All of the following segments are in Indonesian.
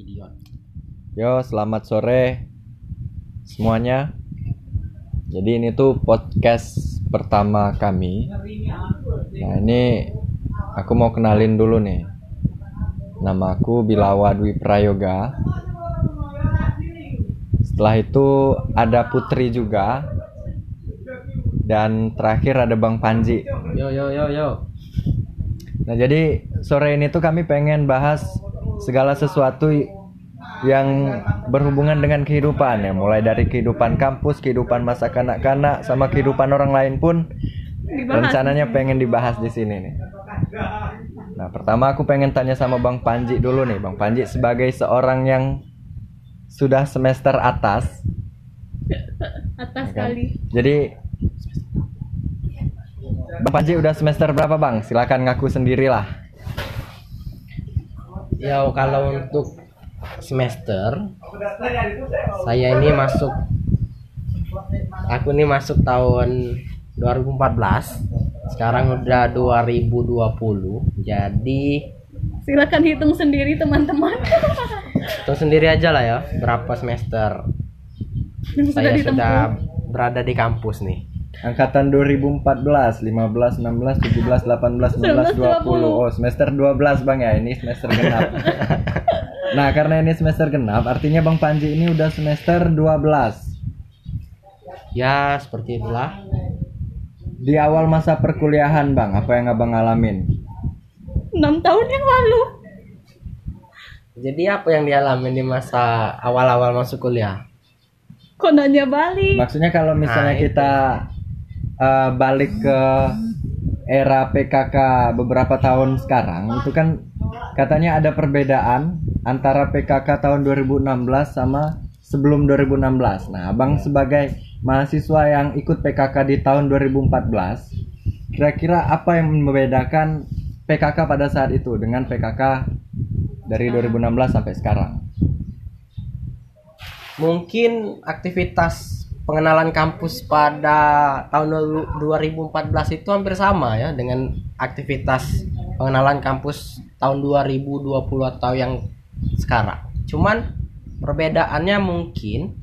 idiot Yo, selamat sore semuanya. Jadi ini tuh podcast pertama kami. Nah, ini aku mau kenalin dulu nih. Nama aku Bilawa Dwi Prayoga. Setelah itu ada Putri juga. Dan terakhir ada Bang Panji. yo yo yo yo Nah, jadi sore ini tuh kami pengen bahas segala sesuatu yang berhubungan dengan kehidupan ya, mulai dari kehidupan kampus, kehidupan masa kanak-kanak sama kehidupan orang lain pun rencananya pengen dibahas di sini nih. Nah, pertama aku pengen tanya sama Bang Panji dulu nih, Bang Panji sebagai seorang yang sudah semester atas, atas ya kan? kali Jadi Bang Panji udah semester berapa, Bang? Silakan ngaku sendirilah. Ya kalau untuk semester saya ini masuk aku ini masuk tahun 2014 sekarang udah 2020 jadi silakan hitung sendiri teman-teman. Hitung sendiri aja lah ya berapa semester. Yang saya sudah berada di kampus nih Angkatan 2014, 15, 16, 17, 18, 19, 20. Oh, semester 12 Bang ya. Ini semester genap. nah, karena ini semester genap, artinya Bang Panji ini udah semester 12. ya seperti itulah Di awal masa perkuliahan, Bang, apa yang Abang alamin? enam tahun yang lalu jadi apa yang dialami di masa awal-awal masuk kuliah kok nanya balik Maksudnya kalau misalnya Nah, itu. Eh, balik ke era PKK beberapa tahun sekarang, itu kan katanya ada perbedaan antara PKK tahun 2016 sama sebelum 2016. Nah, Abang sebagai mahasiswa yang ikut PKK di tahun 2014, kira-kira apa yang membedakan PKK pada saat itu dengan PKK dari 2016 sampai sekarang? mungkin aktivitas pengenalan kampus pada tahun 2014 itu hampir sama ya dengan aktivitas pengenalan kampus tahun 2020 atau yang sekarang. Cuman perbedaannya mungkin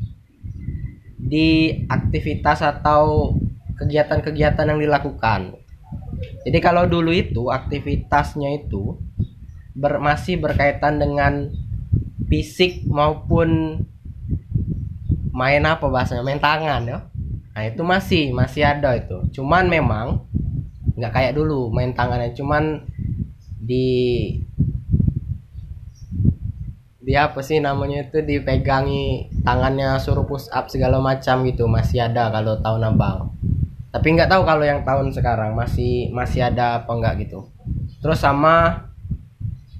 di aktivitas atau kegiatan-kegiatan yang dilakukan. Jadi kalau dulu itu aktivitasnya itu ber- masih berkaitan dengan fisik maupun main apa bahasanya? Main tangan ya. Nah itu masih masih ada itu. Cuman memang nggak kayak dulu main tangannya. Cuman di di apa sih namanya itu dipegangi tangannya suruh push up segala macam gitu. Masih ada kalau tahun abang. Tapi nggak tahu kalau yang tahun sekarang masih masih ada apa enggak gitu. Terus sama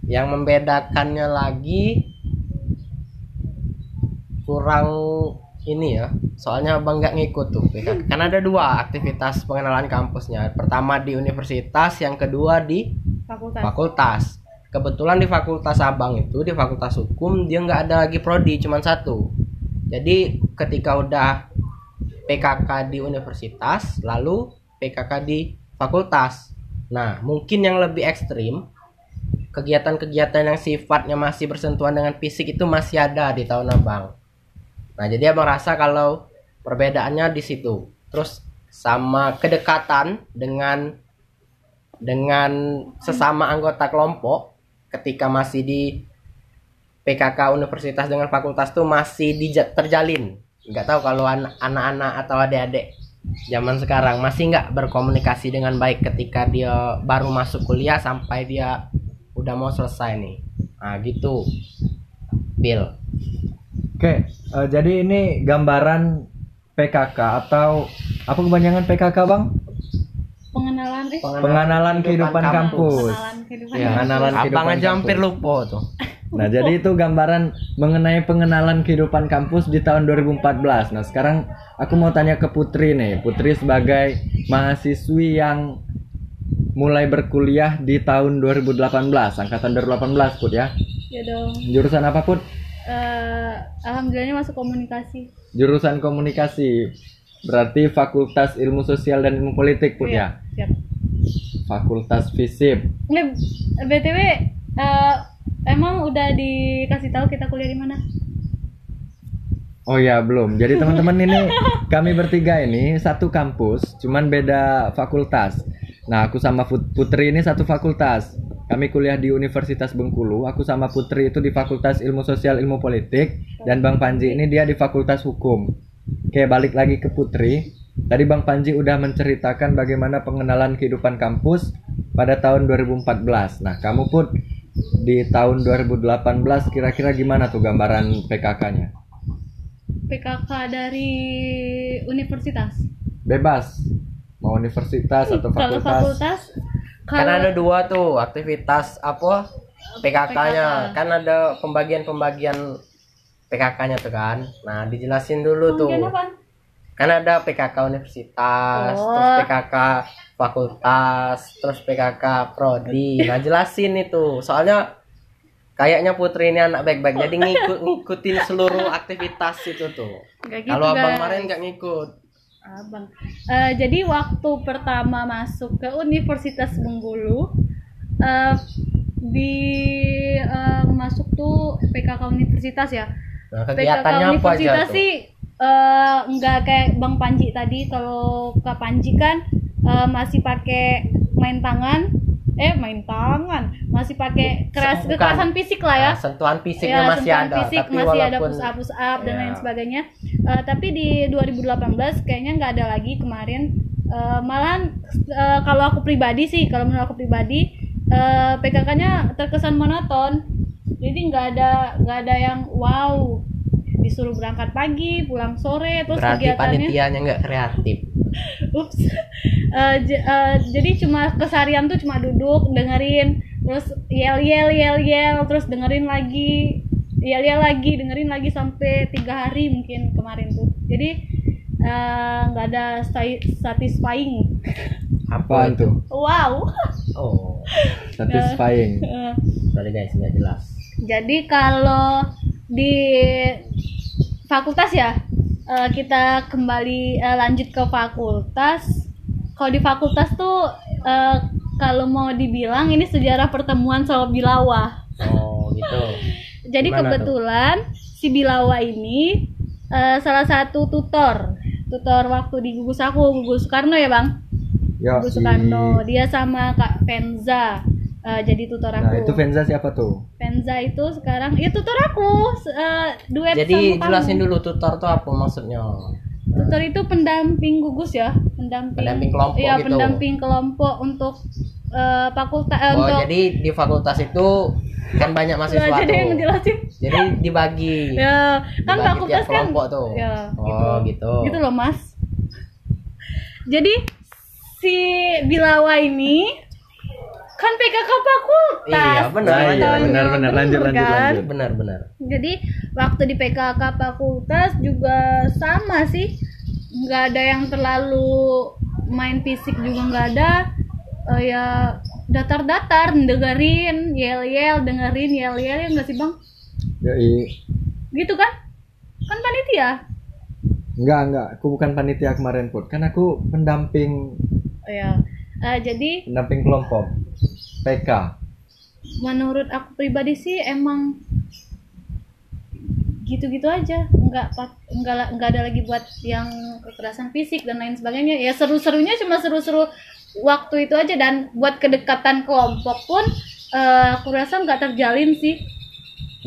yang membedakannya lagi kurang ini ya soalnya abang nggak ngikut tuh PKK. kan ada dua aktivitas pengenalan kampusnya. Pertama di universitas yang kedua di fakultas. fakultas. Kebetulan di fakultas abang itu di fakultas hukum dia nggak ada lagi prodi cuman satu. Jadi ketika udah PKK di universitas lalu PKK di fakultas. Nah mungkin yang lebih ekstrim kegiatan-kegiatan yang sifatnya masih bersentuhan dengan fisik itu masih ada di tahun abang Nah, jadi abang rasa kalau perbedaannya di situ. Terus sama kedekatan dengan dengan sesama anggota kelompok ketika masih di PKK universitas dengan fakultas tuh masih dija- terjalin. Nggak tahu kalau an- anak-anak atau adik-adik zaman sekarang masih nggak berkomunikasi dengan baik ketika dia baru masuk kuliah sampai dia udah mau selesai nih. Nah, gitu. Bill. Oke, eh, jadi ini gambaran PKK atau apa kebanyakan PKK bang? pengenalan eh Pengenalan kehidupan kampus. pengenalan kehidupan Ya, Pengenalan abang kehidupan aja hampir kampus. lupa tuh. Nah, jadi itu gambaran mengenai pengenalan kehidupan kampus di tahun 2014. Nah, sekarang aku mau tanya ke Putri nih. Putri sebagai mahasiswi yang mulai berkuliah di tahun 2018, angkatan 2018, Put ya. ya dong Jurusan apa, Put? Eh, alhamdulillahnya masuk komunikasi Jurusan komunikasi. Berarti Fakultas Ilmu Sosial dan Ilmu Politik, Put ya. siap Fakultas FISIP. Nggak, btw eh, emang udah dikasih tahu kita kuliah di mana Oh ya belum. Jadi teman-teman ini kami bertiga ini satu kampus, cuman beda fakultas. Nah aku sama Putri ini satu fakultas. Kami kuliah di Universitas Bengkulu. Aku sama Putri itu di Fakultas Ilmu Sosial Ilmu Politik dan Bang Panji ini dia di Fakultas Hukum. Oke balik lagi ke Putri. Tadi Bang Panji udah menceritakan bagaimana pengenalan kehidupan kampus pada tahun 2014. Nah kamu pun di tahun 2018 kira-kira gimana tuh gambaran PKK-nya? PKK dari universitas bebas mau universitas atau kalau fakultas fakultas kan ada dua tuh aktivitas apa? PKK-nya PKK. kan ada pembagian-pembagian PKK-nya tuh kan. Nah dijelasin dulu tuh. Apaan? kan ada PKK universitas Oh. terus PKK fakultas terus PKK prodi. Nah jelasin itu. Soalnya kayaknya Putri ini anak baik-baik jadi ngikut ngikutin seluruh aktivitas itu tuh. Gitu, kalau abang kemarin nggak ngikut Abang. Eh, jadi waktu pertama masuk ke Universitas Bengkulu eh, di eh, masuk tuh PKK universitas ya. nah PKK apa aja universitas tuh sih nggak kayak Bang Panji tadi. Kalau Kak Panji kan eh, masih pakai main tangan, eh main tangan, masih pakai keras Bukan. kekerasan fisik lah ya. Sentuhan fisiknya Ya, masih sentuhan ada fisik tapi masih ada walaupun push up push up dan Ya. lain sebagainya Eh, tapi di 2018 kayaknya nggak ada lagi kemarin Eh, malahan eh, kalau aku pribadi sih kalau menurut aku pribadi eh, PKK-nya terkesan monoton jadi nggak ada nggak ada yang wow disuruh berangkat pagi pulang sore terus berarti kegiatannya. panitianya nggak kreatif. Ups. Eh, j- eh, jadi cuma kesarian tuh cuma duduk dengerin terus yel yel yel yel terus dengerin lagi yel yel lagi dengerin lagi sampai tiga hari mungkin kemarin tuh. Jadi eh, nggak ada sti- satisfying. Apa itu? wow. Oh. Satisfying. Sorry guys nggak jelas. Jadi kalau di fakultas ya? Eh, kita kembali eh, lanjut ke fakultas. Kalau di fakultas tuh eh, kalau mau dibilang ini sejarah pertemuan sama Bilawa. Oh gitu. Jadi Gimana tuh? kebetulan si Bilawa ini eh, salah satu tutor. Tutor waktu di gugus aku gugus Soekarno ya bang? Ya gugus Soekarno. Dia sama Kak Venza eh, jadi tutor aku nah itu Venza siapa tuh Venza itu sekarang ya tutor aku eh, duet jadi sama jelasin kamu. dulu tutor tuh apa maksudnya tutor itu pendamping gugus ya pendamping Pendamping kelompok ya gitu. pendamping kelompok untuk eh, fakultas oh untuk jadi di fakultas itu kan banyak mahasiswa jadi yang tuh ngejelasin jadi dibagi ya kan Dibagi fakultas tiap kan kelompok tuh. ya Oh, gitu. gitu loh mas jadi si Bilawa ini kan PKK fakultas Iya, benar, Nah, iya, benar, benar. Lanjut, lanjut, kan? lanjut. benar-benar Jadi waktu di PKK fakultas juga sama sih, nggak ada yang terlalu main fisik juga nggak ada, Eh, ya datar-datar dengerin yel-yel dengerin yel-yel ya nggak sih bang? Yoi. Gitu kan? Kan panitia? enggak enggak aku bukan panitia kemarin put kan aku pendamping Oh, ya. Eh, jadi pendamping kelompok PK menurut aku pribadi sih emang gitu-gitu aja. Nggak nggak nggak ada lagi buat yang kekerasan fisik dan lain sebagainya. Ya seru-serunya cuma seru-seru waktu itu aja. Dan buat kedekatan kelompok pun eh, aku rasa nggak terjalin sih.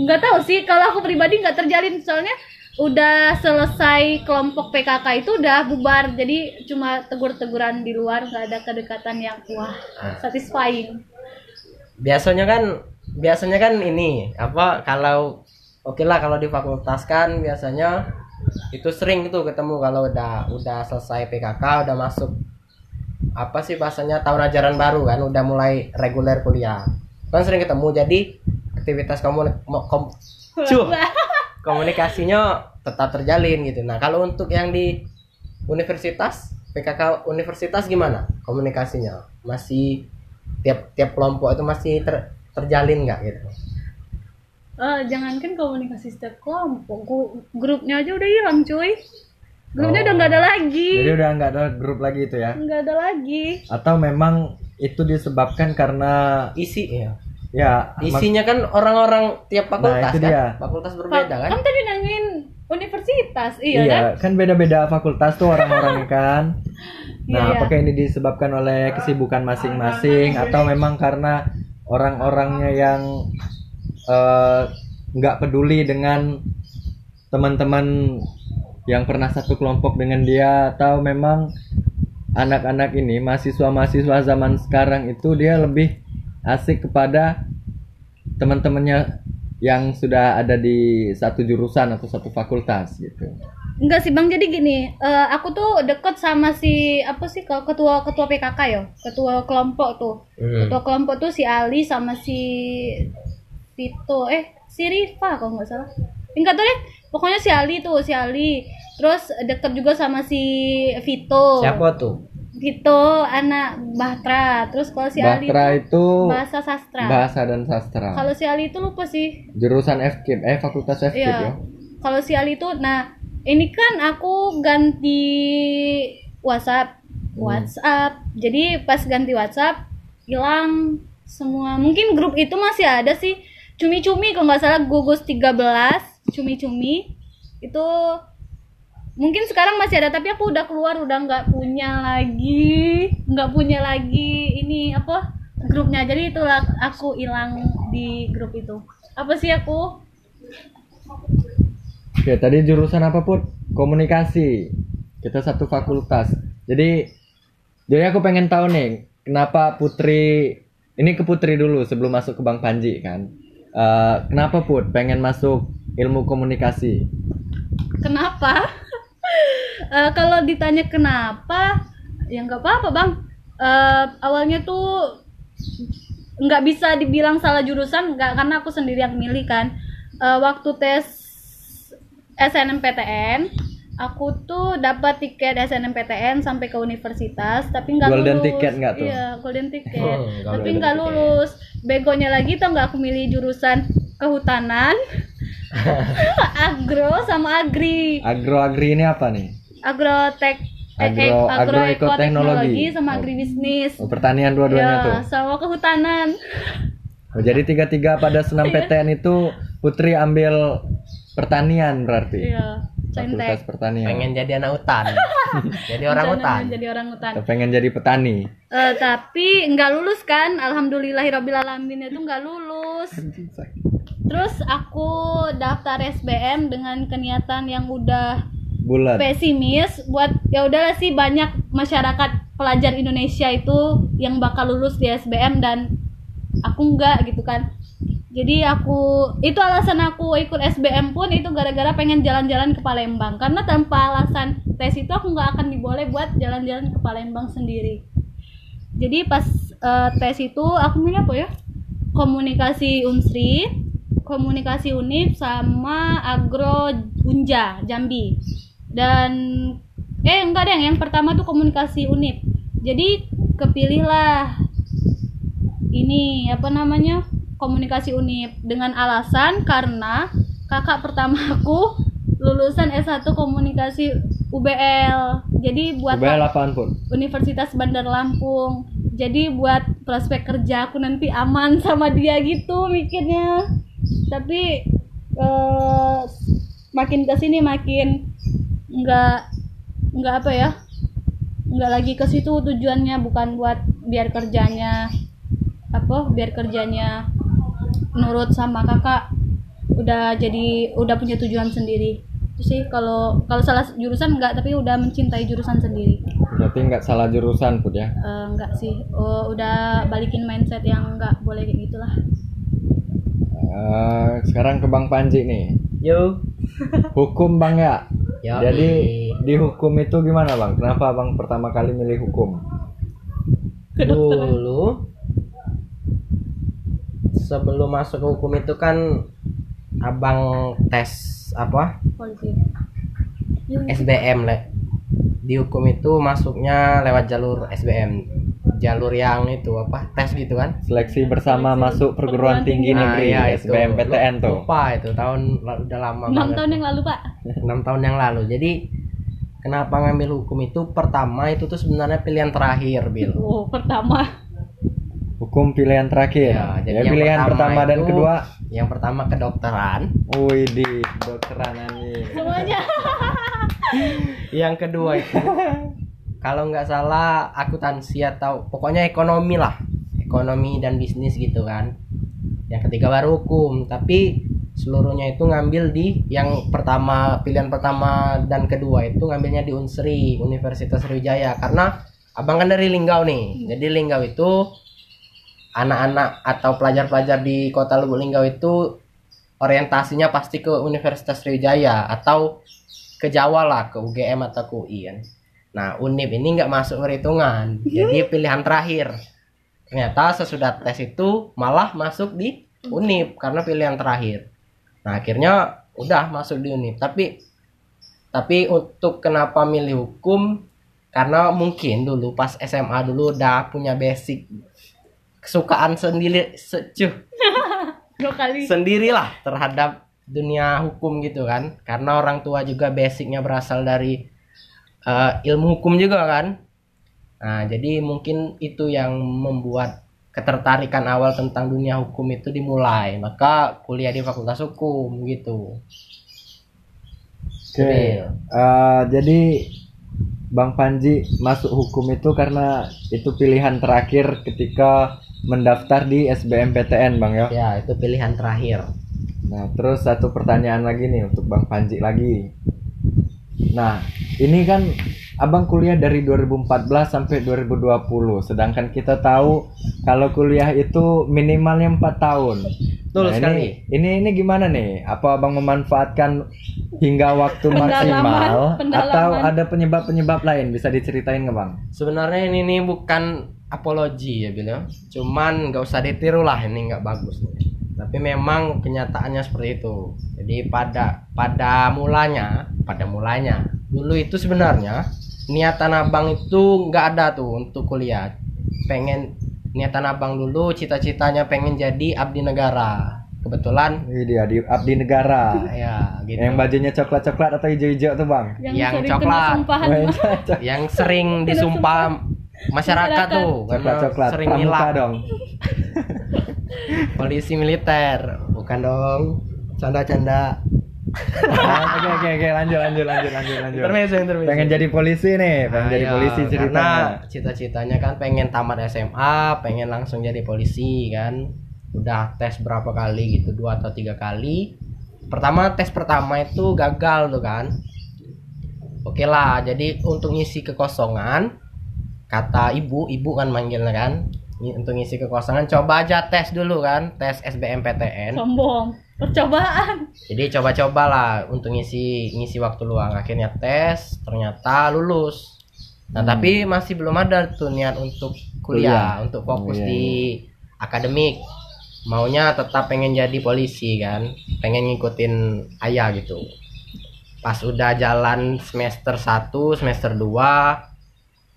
Nggak tahu sih kalau aku pribadi nggak terjalin. Soalnya udah selesai kelompok PKK itu udah bubar. Jadi cuma tegur-teguran di luar nggak ada kedekatan yang wah satisfying. Biasanya kan biasanya kan ini apa kalau oke lah kalau di fakultas kan biasanya itu sering itu ketemu kalau udah udah selesai PKK udah masuk apa sih bahasanya tahun ajaran baru kan udah mulai reguler kuliah. Kan sering ketemu jadi aktivitas komun kom- Cuh. Komunikasinya tetap terjalin gitu nah kalau untuk yang di universitas PKK universitas gimana komunikasinya masih tiap tiap kelompok itu masih ter- terjalin nggak gitu Eh, jangankan komunikasi setiap kelompok, gu- grupnya aja udah hilang cuy. Grupnya Oh. udah nggak ada lagi, jadi udah nggak ada grup lagi itu ya nggak ada lagi. atau memang itu disebabkan karena isi ya Ya, isinya kan orang-orang tiap fakultas itu kan dia. fakultas berbeda kan kan tadi nanyain universitas iya, iya, kan kan beda-beda fakultas tuh orang-orangnya kan. Nah, Iya. apakah ini disebabkan oleh kesibukan masing-masing atau memang karena orang-orangnya yang eh, nggak peduli dengan teman-teman yang pernah satu kelompok dengan dia atau memang anak-anak ini mahasiswa-mahasiswa zaman sekarang itu dia lebih asik kepada teman-temannya yang sudah ada di satu jurusan atau satu fakultas gitu. Enggak sih bang, jadi gini, eh, aku tuh deket sama si apa sih kalau ketua ketua PKK ya, ketua kelompok tuh, Hmm. ketua kelompok tuh si Ali sama si Vito, eh si Rifa kalau nggak salah, enggak tuh deh, pokoknya si Ali tuh si Ali, terus deket juga sama si Vito, siapa tuh Vito anak Bahtra, terus kalau si Ali Batra tuh itu bahasa sastra, bahasa dan sastra. kalau si Ali itu lupa sih, Jurusan FKIP, eh fakultas FKIP ya. Iya. Kalau si Ali itu, nah ini kan aku ganti WhatsApp, WhatsApp. Jadi pas ganti WhatsApp hilang semua. Mungkin grup itu masih ada sih. Cumi-cumi kalau nggak salah gugus 13 cumi-cumi itu mungkin sekarang masih ada tapi aku udah keluar udah nggak punya lagi nggak punya lagi ini apa grupnya jadi itulah aku hilang di grup itu apa sih aku Oke, tadi jurusan apa pun? Komunikasi. Kita satu fakultas. Jadi, jadi aku pengen tahu nih, kenapa Putri ini ke Putri dulu sebelum masuk ke Bang Panji kan? Eh, kenapa Put pengen masuk ilmu komunikasi? Kenapa? Eh, kalau ditanya kenapa, ya nggak apa-apa bang. Eh, awalnya tuh nggak bisa dibilang salah jurusan, nggak karena aku sendiri yang milih kan. Eh, waktu tes SNMPTN, aku tuh dapat tiket SNMPTN sampai ke universitas, tapi nggak Golden lulus. ticket nggak tuh? Iya, golden ticket. Hmm, golden tapi nggak lulus. Begonya lagi tau nggak aku milih jurusan kehutanan, agro sama agri. Agro agri ini apa nih? agrotek eh, Agro- eh, agroekoteknologi. sama Oh. agribisnis Oh, pertanian dua-duanya ya tuh. sama kehutanan Oh, jadi tiga-tiga pada senam Iya. PTN itu Putri ambil pertanian berarti. iya Fakultas pertanian. pengen jadi anak hutan. Jadi orang hutan. jadi orang hutan. Atau pengen jadi petani. Eh, tapi nggak lulus kan? Alhamdulillahirobbilalamin itu nggak lulus. Terus aku daftar SBM dengan keniatan yang udah Bulat. pesimis buat ya udahlah sih banyak masyarakat pelajar Indonesia itu yang bakal lulus di SBM dan aku enggak gitu kan jadi aku itu alasan aku ikut SBM pun itu gara-gara pengen jalan-jalan ke Palembang. Karena tanpa alasan tes itu aku nggak akan diboleh buat jalan-jalan ke Palembang sendiri. Jadi pas eh, tes itu aku milih apa ya? Komunikasi unsri komunikasi unip sama agro unja Jambi. Dan eh enggak deh yang pertama tuh komunikasi unip. Jadi kepilihlah ini apa namanya komunikasi unip dengan alasan karena kakak pertama aku lulusan S1 komunikasi UBL jadi buat UBL apaan pun? Universitas Bandar Lampung. Jadi buat prospek kerja aku nanti aman sama dia gitu mikirnya. Tapi eh, makin ke sini makin nggak nggak apa ya nggak lagi ke situ tujuannya bukan buat biar kerjanya apa biar kerjanya nurut sama kakak udah jadi udah punya tujuan sendiri itu sih kalau kalau salah jurusan enggak tapi udah mencintai jurusan sendiri Berarti nggak salah jurusan pun ya. Eh, enggak sih oh, udah balikin mindset yang enggak boleh kayak gitulah Eh, sekarang ke Bang Panji nih. yo Hukum Bang ya. Ya, Jadi di hukum itu gimana Bang? Kenapa Bang pertama kali milih hukum? dulu sebelum masuk ke hukum itu kan abang tes apa? Polisi. SBM le. Di hukum itu masuknya lewat jalur SBM jalur yang itu apa? Tes gitu kan? Seleksi bersama masuk perguruan tinggi Nah, negeri iya, itu. SBMPTN tuh. lupa itu tahun la- udah lama enam banget. tahun yang lalu pak. Enam tahun yang lalu. Jadi kenapa ngambil hukum itu? Pertama itu tuh sebenarnya pilihan terakhir Bil. Oh pertama Hukum pilihan terakhir. Ya, jadi Ya, yang pilihan pertama, dan itu- kedua. Yang pertama kedokteran, Wih di dokteran anjing. semuanya yang kedua itu kalau nggak salah akuntansi atau pokoknya ekonomi lah, ekonomi dan bisnis gitu kan. Yang ketiga baru hukum, tapi seluruhnya itu ngambil di yang pertama pilihan pertama dan kedua itu ngambilnya di Unsri Universitas Sriwijaya karena abang kan dari Linggau nih jadi Linggau itu anak-anak atau pelajar-pelajar di kota Lubuk Linggau itu orientasinya pasti ke Universitas Sriwijaya atau ke Jawa lah ke UGM atau ke UI kan nah Unip ini nggak masuk perhitungan. Jadi pilihan terakhir. Ternyata sesudah tes itu malah masuk di Unip karena pilihan terakhir. Nah akhirnya udah masuk di unit. Tapi tapi untuk kenapa milih hukum? Karena mungkin dulu pas SMA dulu udah punya basic kesukaan sendiri secuh dua kali sendirilah terhadap dunia hukum gitu kan. Karena orang tua juga basicnya berasal dari eh, ilmu hukum juga kan. Nah jadi mungkin itu yang membuat ketertarikan awal tentang dunia hukum itu dimulai maka kuliah di fakultas hukum gitu Oke. Eh, jadi Bang Panji masuk hukum itu karena itu pilihan terakhir ketika mendaftar di SBMPTN Bang ya. ya itu pilihan terakhir Nah, terus satu pertanyaan lagi nih untuk Bang Panji lagi. Nah, ini kan Abang kuliah dari 2014 sampai 2020, sedangkan kita tahu kalau kuliah itu minimalnya 4 tahun. Betul Nah, sekali. Ini, ini ini gimana nih? Apa Abang memanfaatkan hingga waktu Pendalaman, maksimal pendalaman. atau ada penyebab-penyebab lain? Bisa diceritain nggak Bang? sebenarnya ini nih bukan apologi ya bilang. Cuman nggak usah ditiru lah ini nggak bagus tapi memang kenyataannya seperti itu. Jadi pada pada mulanya pada mulanya dulu itu sebenarnya niatan abang itu nggak ada tuh untuk kuliah. Pengen niatan abang dulu cita-citanya pengen jadi abdi negara. Kebetulan Ini dia di abdi negara. ya gitu. Yang bajunya coklat-coklat atau hijau-hijau tuh Bang? yang, Yang sering coklat. yang sering disumpah masyarakat tuh karena Coklat-coklat sering pramuka dong. polisi militer. Bukan dong. Canda-canda. Ah, Oke oke oke. Lanjut lanjut lanjut lanjut lanjut. intermezzo intermezzo. Pengen jadi polisi nih, pengen Nah, jadi iya, polisi ceritanya. cita-citanya kan pengen tamat SMA pengen langsung jadi polisi kan. Udah tes berapa kali gitu dua atau tiga kali. Pertama tes pertama itu gagal tuh kan. Oke lah jadi untuk ngisi kekosongan kata ibu ibu kan manggilnya kan Ini untuk ngisi kekosongan coba aja tes dulu kan tes SBMPTN sombong percobaan. Jadi coba-coba lah untuk ngisi ngisi waktu luang. Akhirnya tes ternyata lulus. Nah Hmm. tapi masih belum ada tuh niat untuk kuliah, Kuliah. untuk fokus Oh, iya, di akademik. Maunya tetap pengen jadi polisi kan pengen ngikutin ayah gitu. Pas udah jalan semester 1 semester 2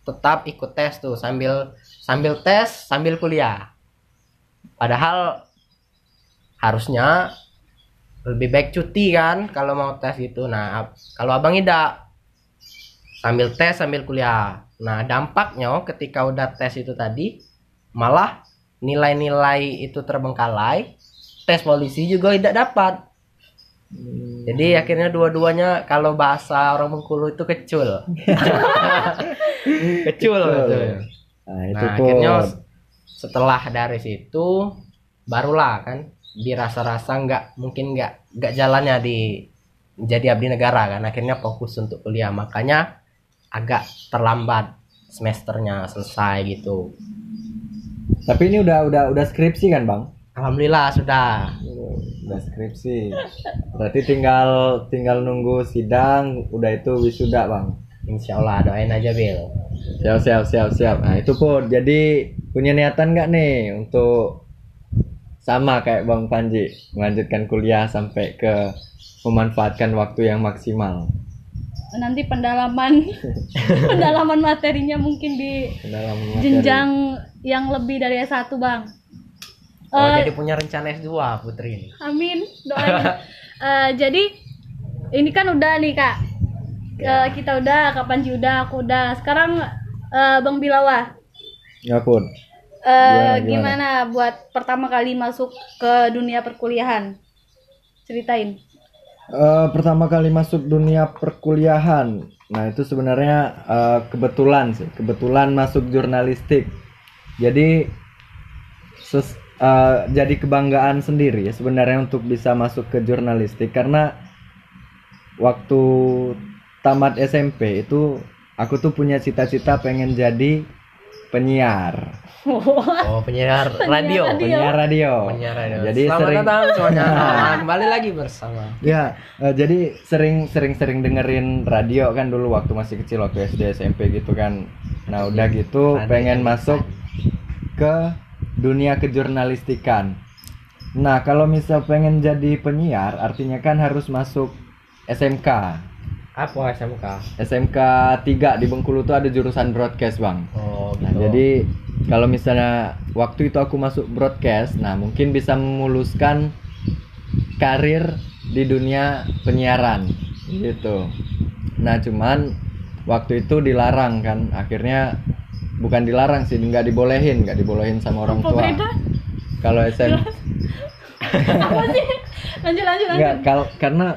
tetap ikut tes tuh sambil sambil tes sambil kuliah. Padahal harusnya lebih baik cuti kan kalau mau tes gitu. Nah kalau abang tidak sambil tes sambil kuliah. Nah dampaknya ketika udah tes itu tadi malah nilai-nilai itu terbengkalai tes polisi juga tidak dapat jadi akhirnya dua-duanya kalau bahasa orang Bengkulu itu kecul. Kecul gitu. Nah, itu Nah, akhirnya setelah dari situ barulah kan dirasa-rasa nggak mungkin nggak nggak jalannya di jadi abdi negara kan. Akhirnya fokus untuk kuliah. Makanya agak terlambat semesternya selesai gitu. Tapi ini udah udah udah skripsi kan, Bang? Alhamdulillah sudah Udah skripsi. Berarti tinggal tinggal nunggu sidang, udah itu wisuda, Bang. insya Allah doain aja Bill Siap siap siap siap. Nah, itu pun jadi punya niatan nggak nih untuk sama kayak Bang Panji melanjutkan kuliah sampai ke memanfaatkan waktu yang maksimal nanti pendalaman pendalaman materinya mungkin di dalam materi. jenjang yang lebih dari S1 bang oh Eh, jadi punya rencana S2 Putri amin doain Eh, jadi ini kan udah nih kak Eh, kita udah kapan udah aku udah sekarang eh, bang Bilawa Ya pun. Eh, Gimana, gimana buat pertama kali masuk ke dunia perkuliahan? Ceritain. Eh, pertama kali masuk dunia perkuliahan. Nah, itu sebenarnya eh, kebetulan sih, kebetulan masuk jurnalistik. Jadi ses- eh, jadi kebanggaan sendiri ya sebenarnya untuk bisa masuk ke jurnalistik karena waktu tamat SMP itu aku tuh punya cita-cita pengen jadi penyiar, Oh, penyiar radio. penyiar radio. Penyiar radio. Jadi Selamat sering datang semuanya. Nah, kembali lagi bersama. Ya, eh, jadi sering sering sering dengerin radio kan dulu waktu masih kecil waktu SD SMP gitu kan. Nah, udah gitu Radio pengen masuk ke dunia kejurnalistikan. Nah, kalau misal pengen jadi penyiar artinya kan harus masuk SMK. Apa SMK? SMK 3 di Bengkulu tuh ada jurusan broadcast, Bang. Oh, Nah, gitu. jadi kalau misalnya waktu itu aku masuk broadcast, nah mungkin bisa memuluskan karir di dunia penyiaran gitu. Nah, cuman waktu itu dilarang kan, akhirnya bukan dilarang sih, nggak dibolehin, nggak dibolehin sama orang Apa tua. beda? Kalau SM Apa sih? Lanjut lanjut lanjut. nggak kal- karena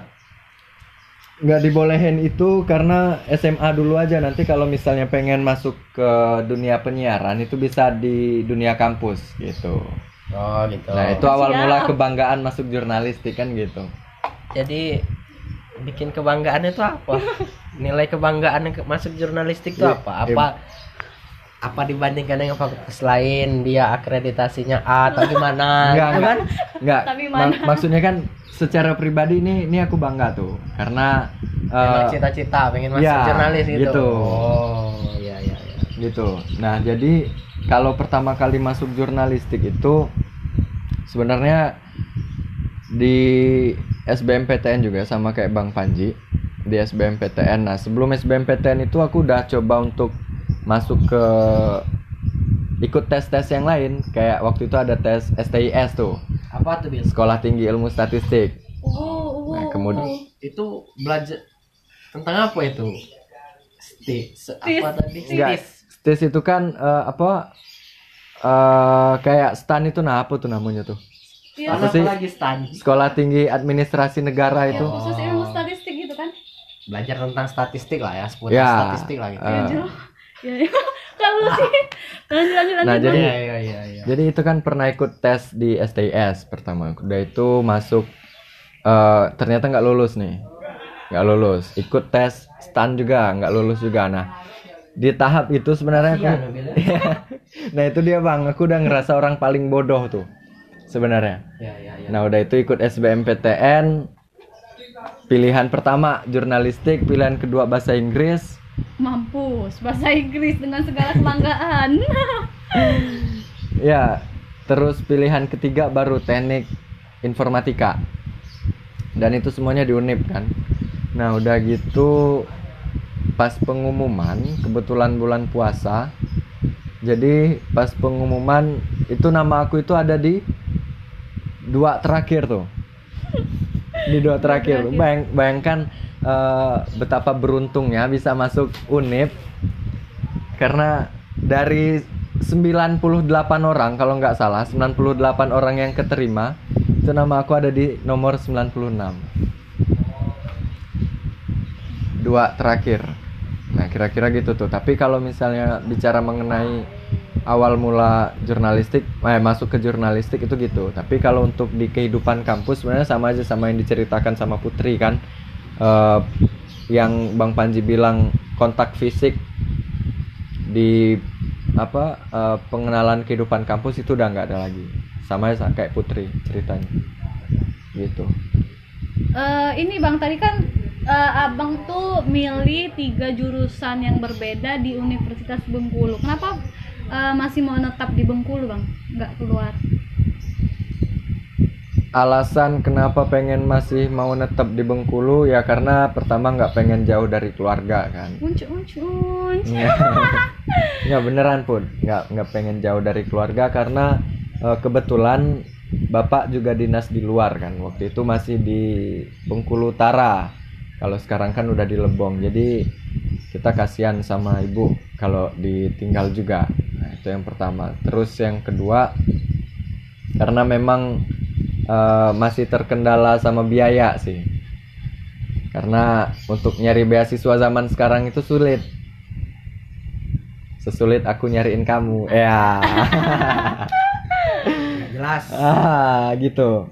nggak dibolehin itu karena SMA dulu aja nanti kalau misalnya pengen masuk ke dunia penyiaran itu bisa di dunia kampus gitu. Oh, gitu. Nah itu awal Siap. mula kebanggaan masuk jurnalistik kan gitu. Jadi bikin kebanggaan itu apa? Nilai kebanggaan masuk jurnalistik itu Iya, apa? Apa apa dibandingkan dengan fakultas lain dia akreditasinya A atau gimana? Enggak, gitu enggak, kan? enggak. Tapi Ma- mana? maksudnya kan secara pribadi ini ini aku bangga tuh karena eh, cita-cita pengen masuk ya, jurnalis gitu. gitu. Oh, iya iya iya. gitu. Nah, jadi kalau pertama kali masuk jurnalistik itu sebenarnya di SBMPTN juga sama kayak Bang Panji di SBMPTN. Nah, sebelum SBMPTN itu aku udah coba untuk masuk ke ikut tes-tes yang lain kayak waktu itu ada tes STIS tuh, Apa tuh Bil? Sekolah Tinggi Ilmu Statistik. Uh, uh, Nah, kemudian- uh. Itu belajar tentang apa itu? Sti, se- apa tadi? Enggak, Stis. STIS itu kan eh, apa eh kayak STAN itu nah apa tuh namanya tuh? Iya, Apa sih? lagi stand? Sekolah Tinggi Administrasi Negara yang itu. khusus ilmu statistik gitu kan? Belajar tentang statistik lah ya, seputar Ya, statistik lah gitu. Jujur. Ya, ya. Kalau sih lanjut lanjut lanjut. Nah, jadi- Iya iya iya iya. Jadi itu kan pernah ikut tes di STIS pertama. Udah itu masuk eh ternyata nggak lulus nih. Nggak lulus. Ikut tes STAN juga nggak lulus juga. Nah, di tahap itu sebenarnya aku ya. Nah, itu dia Bang, aku udah ngerasa orang paling bodoh tuh. Sebenarnya. Iya iya iya. Nah, udah itu ikut SBMPTN. Pilihan pertama jurnalistik, pilihan kedua bahasa Inggris, Mampus bahasa Inggris dengan segala kebanggaan. Ya, terus pilihan ketiga baru teknik informatika. Dan itu semuanya di UNIP kan. Nah, udah gitu pas pengumuman, kebetulan bulan puasa. Jadi pas pengumuman itu nama aku itu ada di dua terakhir tuh. Di dua terakhir. Bayang, bayangkan eh, betapa beruntungnya bisa masuk UNIP. Karena dari 98 orang kalau nggak salah 98 orang yang keterima itu nama aku ada di nomor 96 dua terakhir. Nah kira-kira gitu tuh. Tapi kalau misalnya bicara mengenai awal mula jurnalistik eh, masuk ke jurnalistik itu gitu. Tapi kalau untuk di kehidupan kampus sebenarnya sama aja sama yang diceritakan sama Putri kan Eh, yang Bang Panji bilang kontak fisik di apa eh, pengenalan kehidupan kampus itu udah nggak ada lagi sama aja kayak Putri ceritanya gitu Eh, ini bang tadi kan eh, abang tuh milih tiga jurusan yang berbeda di Universitas Bengkulu. Kenapa eh, masih mau netap di Bengkulu bang? Nggak keluar? Alasan kenapa pengen masih mau netap di Bengkulu ya karena pertama nggak pengen jauh dari keluarga kan? Muncul muncul. Nggak nggak beneran pun. Nggak nggak pengen jauh dari keluarga karena eh, kebetulan bapak juga dinas di luar kan? Waktu itu masih di Bengkulu Utara. Kalau sekarang kan udah di Lebong. Jadi kita kasihan sama ibu kalau ditinggal juga. Nah, itu yang pertama. Terus yang kedua karena memang eh, masih terkendala sama biaya sih. Karena untuk nyari beasiswa zaman sekarang itu sulit. Sesulit aku nyariin kamu. Ya. Jelas. Ah gitu.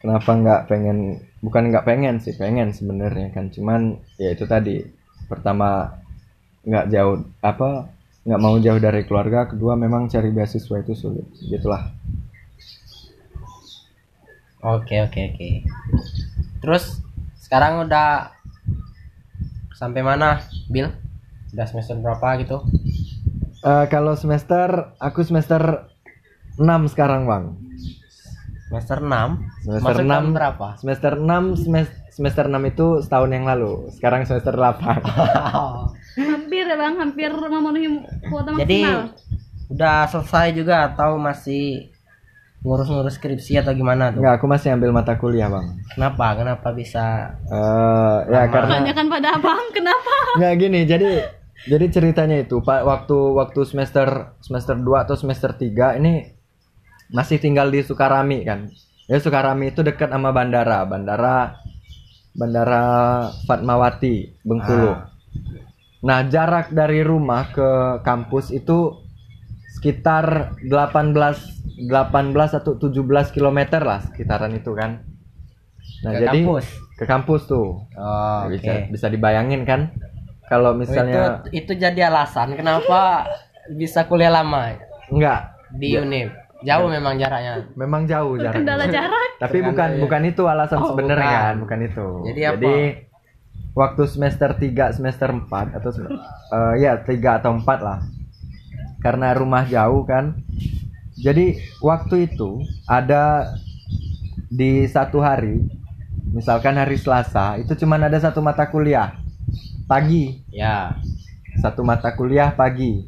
Kenapa nggak pengen bukan nggak pengen sih pengen sebenarnya kan. Cuman ya itu tadi. Pertama nggak jauh apa nggak mau jauh dari keluarga. Kedua memang cari beasiswa itu sulit. Gitulah oke oke oke. Terus sekarang udah sampai mana Bill udah semester berapa gitu? Eh, kalau semester aku semester 6 sekarang bang. Semester 6 Semester tahun 6. berapa? Semester 6 semester semester 6 itu setahun yang lalu. Sekarang semester 8 hampir ya bang. Hampir memenuhi kuota jadi maksimal. udah selesai juga atau masih ngurus-ngurus skripsi atau gimana tuh? Enggak, aku masih ambil mata kuliah bang. Kenapa? Kenapa bisa Eh, ya Lama. karena Tanyakan pada abang kenapa? Nggak gini jadi jadi ceritanya itu pak waktu waktu semester semester 2 atau semester 3 ini masih tinggal di Sukarami kan? Ya Sukarami itu dekat sama bandara bandara bandara Fatmawati Bengkulu. Ah. nah jarak dari rumah ke kampus itu sekitar 18 18 atau 17 km lah sekitaran itu kan. Nah Ke jadi kampus? ke kampus tuh. Oh, bisa bisa dibayangin kan? Kalau Oh, misalnya itu itu jadi alasan kenapa bisa kuliah lama? Enggak. Di Unip jauh memang jaraknya. Memang jauh jaraknya. kendala jarak? Tapi Terkendala bukan ya. bukan itu alasan Oh, sebenarnya bukan. kan bukan itu. Jadi apa? waktu semester 3 semester 4 atau eh, ya 3 atau 4 lah karena rumah jauh kan jadi waktu itu ada di satu hari misalkan hari Selasa itu cuman ada satu mata kuliah pagi ya satu mata kuliah pagi.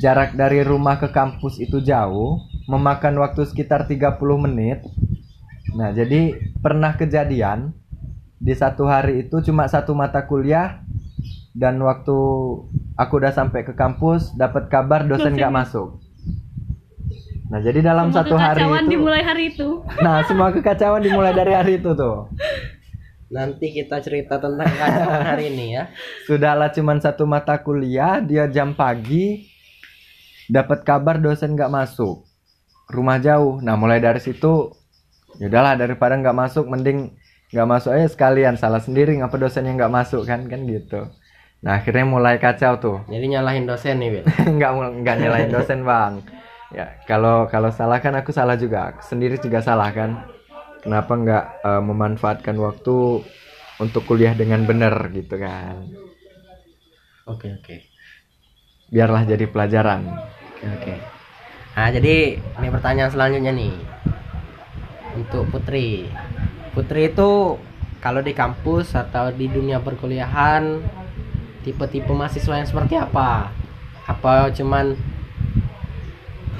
Jarak dari rumah ke kampus itu jauh, memakan waktu sekitar 30 menit. Nah, jadi pernah kejadian di satu hari itu cuma satu mata kuliah dan waktu aku udah sampai ke kampus dapat kabar dosen nggak masuk. Nah, jadi dalam Semua satu hari kekacauan itu dimulai hari itu Nah, semua kekacauan dimulai dari hari itu tuh. nanti kita cerita tentang kacauan hari ini ya Sudahlah cuman satu mata kuliah, dia jam pagi dapat kabar dosen nggak masuk. Rumah jauh. Nah, mulai dari situ ya udahlah daripada nggak masuk mending nggak masuk aja sekalian salah sendiri ngapa dosen yang nggak masuk kan kan gitu. Nah, akhirnya mulai kacau tuh. jadi nyalahin dosen nih Bil nggak nggak nyalain dosen, Bang. Ya, kalau kalau salah kan aku salah juga. Aku sendiri juga salah kan. Kenapa nggak eh, memanfaatkan waktu untuk kuliah dengan benar gitu kan? oke oke biarlah jadi pelajaran. oke oke nah jadi ini pertanyaan selanjutnya nih untuk Putri Putri itu kalau di kampus atau di dunia perkuliahan tipe-tipe mahasiswa yang seperti apa apa cuman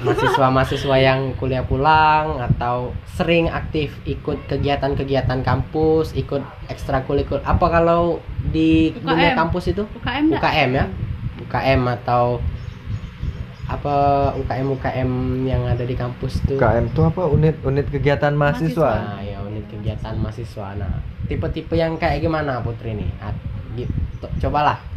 mahasiswa-mahasiswa yang kuliah pulang atau sering aktif ikut kegiatan-kegiatan kampus, ikut ekstrakurikuler. Apa kalau di UKM. dunia kampus itu? UKM enggak UKM ya? UKM atau apa UKM UKM yang ada di kampus tuh? KM itu apa unit unit kegiatan mahasiswa? Nah, ya unit kegiatan mahasiswa. Nah, tipe-tipe yang kayak gimana Putri nih? Ah, gitu. Cobalah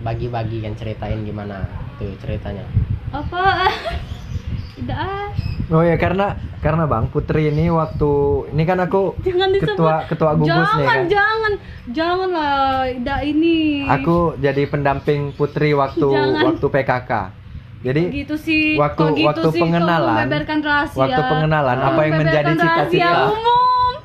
bagi-bagi kan ceritain gimana tuh ceritanya. apa tidak ah Oh ya karena karena Bang Putri ini waktu ini kan aku jangan disebut ketua ketua gugus jangan nih kan. jangan jangan lah tidak ini Aku jadi pendamping Putri waktu Jangan. waktu PKK. Jadi gitu sih waktu- gitu waktu sih, pengenalan- rahasia waktu pengenalan, apa yang menjadi cita-cita?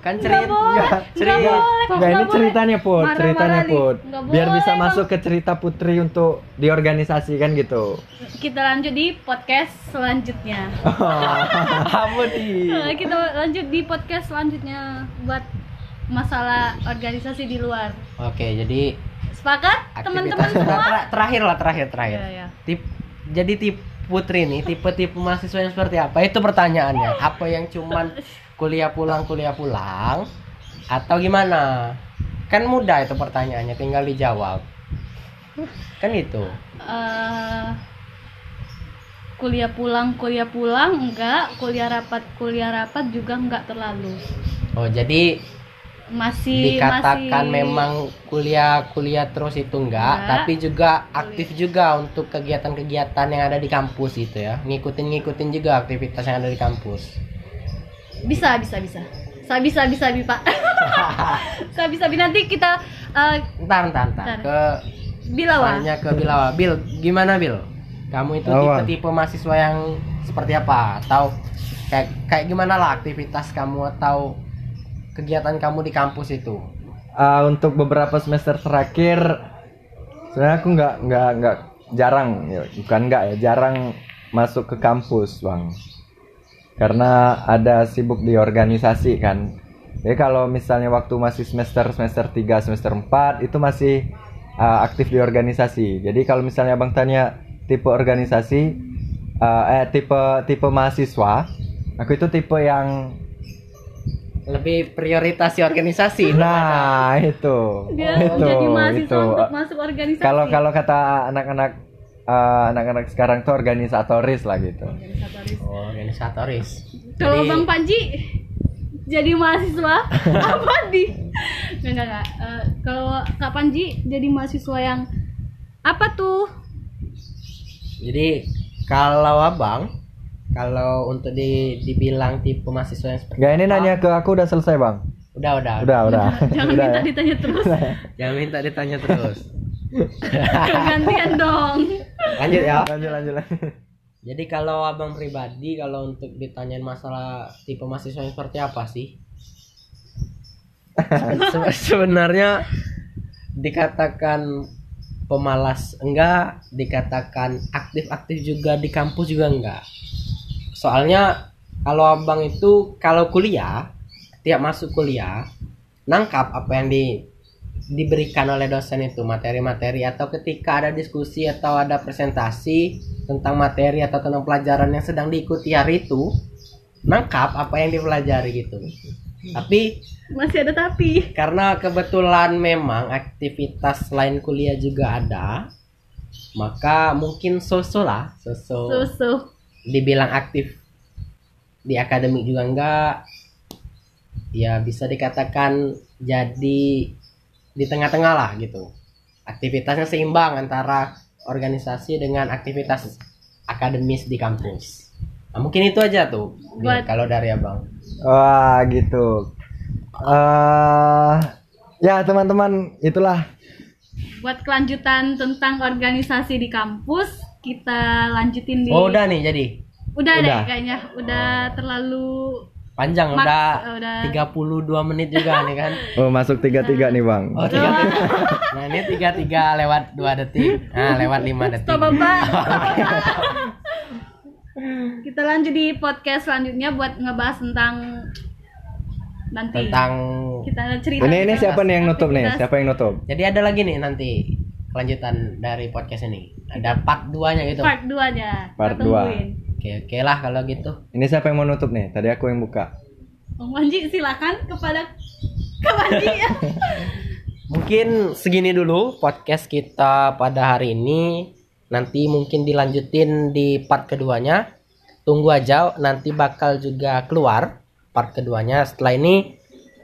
Kan Nggak cerita- boleh, Nggak, cerita. boleh, kok, Nggak, ini boleh. ceritanya Put, Marah-marah ceritanya nih. Put. Nggak Biar bisa boleh, masuk ke cerita Putri untuk di organisasi kan gitu. kita lanjut di podcast selanjutnya Apa di? Eh, kita lanjut di podcast selanjutnya buat masalah organisasi di luar Oke, jadi sepakat teman-teman semua Ter- terakhir lah terakhir terakhir. ya, ya. Tip, jadi tip Putri nih tipe-tipe mahasiswa yang seperti apa? Itu pertanyaannya. Apa yang cuman kuliah pulang kuliah pulang atau gimana? Kan mudah itu pertanyaannya, tinggal dijawab. Kan gitu. Eh, kuliah pulang kuliah pulang enggak kuliah rapat kuliah rapat juga enggak terlalu Oh, jadi masih dikatakan masih memang kuliah-kuliah terus itu enggak, Enggak. tapi juga aktif juga untuk kegiatan-kegiatan yang ada di kampus itu ya. Ngikutin-ngikutin juga aktivitas yang ada di kampus. Bisa bisa bisa sabi sabi sabi pak sabi sabi nanti kita eh, Ntar, ntar, ntar. Ntar. Ke bilawa tanya ke Bilawa. Bil, gimana Bil? Kamu itu tipe-tipe mahasiswa yang seperti apa? Atau kayak kayak gimana lah aktivitas kamu atau kegiatan kamu di kampus itu? Ah, untuk beberapa semester terakhir sebenarnya aku nggak nggak nggak jarang ya bukan nggak ya jarang masuk ke kampus bang karena ada sibuk di organisasi kan. Jadi kalau misalnya waktu masih semester semester 3 semester 4 itu masih ah, aktif di organisasi. Jadi kalau misalnya abang tanya tipe organisasi ah, eh tipe tipe mahasiswa aku itu tipe yang Lebih prioritasi organisasi. nah itu. Dia itu jadi mahasiswa itu. untuk masuk organisasi. Kalau kalau kata anak-anak eh, anak-anak sekarang tuh organisatoris lah gitu. Organisatoris. Oh, organisatoris. kalau Jadi- bang Panji jadi mahasiswa apa di? Nggak nggak nggak Eh, kalau kak Panji jadi mahasiswa yang apa tuh? Jadi kalau abang, kalau untuk di, dibilang tipe mahasiswa yang seperti Gak ini nanya ke aku udah selesai bang? Udah udah. Udah udah. Jangan udah minta ya? ditanya terus. Jangan minta ditanya terus. gantian dong Lanjut ya. lanjut lanjut lanjut. Jadi kalau abang pribadi kalau untuk ditanyain masalah tipe mahasiswa yang seperti apa sih? Se- sebenarnya dikatakan pemalas enggak, dikatakan aktif-aktif juga di kampus juga enggak. Soalnya kalau abang itu kalau kuliah, tiap masuk kuliah nangkap apa yang di diberikan oleh dosen itu materi-materi atau ketika ada diskusi atau ada presentasi tentang materi atau tentang pelajaran yang sedang diikuti hari itu nangkap apa yang dipelajari gitu. Tapi masih ada tapi. karena kebetulan memang aktivitas selain kuliah juga ada maka mungkin sosok lah sosok susu dibilang aktif di akademik juga enggak. Ya bisa dikatakan jadi di tengah-tengah lah gitu. Aktivitasnya seimbang antara organisasi dengan aktivitas akademis di kampus. Nah, mungkin itu aja tuh Buat- kalau dari abang. Wah gitu. Eh ya teman-teman itulah. Buat kelanjutan tentang organisasi di kampus kita lanjutin di oh udah nih jadi? Udah, deh Udah. kayaknya. Udah terlalu panjang Mak- udah udah. 32 menit juga nih kan. Oh masuk tiga tiga nih bang. Oh tiga tiga nah ini tiga tiga lewat dua detik. Nah lewat lima detik. Stop bapak. Kita lanjut di podcast selanjutnya buat ngebahas tentang nanti. Tentang kita cerita ini ini siapa nih yang nutup nih? siapa yang nutup? Jadi ada lagi nih nanti kelanjutan dari podcast ini. Ada part 2 nya gitu. Part 2 nya Part Kita dua. tungguin. Oke oke lah kalau gitu. Ini siapa yang mau nutup nih? Tadi aku yang buka. Bang Panji silakan kepada Kak Panji ya. mungkin segini dulu podcast kita pada hari ini. Nanti mungkin dilanjutin di part keduanya. Tunggu aja nanti bakal juga keluar part keduanya. Setelah ini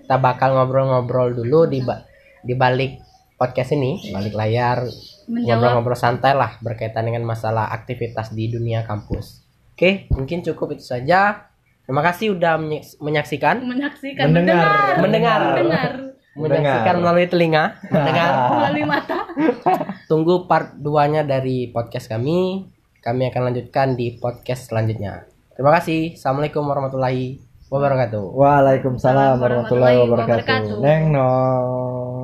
kita bakal ngobrol-ngobrol dulu di ba- di balik podcast ini. Balik layar. Ngobrol-ngobrol santai lah berkaitan dengan masalah aktivitas di dunia kampus oke mungkin cukup itu saja. Terima kasih udah menyak- menyaksikan. Menyaksikan Mendengar. mendengar. Mendengar. mendengar. Menyaksikan melalui telinga. Mendengar. Melalui mata. Tunggu part 2 nya dari podcast kami. Kami akan lanjutkan di podcast selanjutnya. Terima kasih. Assalamualaikum warahmatullahi wabarakatuh. Waalaikumsalam warahmatullahi wabarakatuh. neng no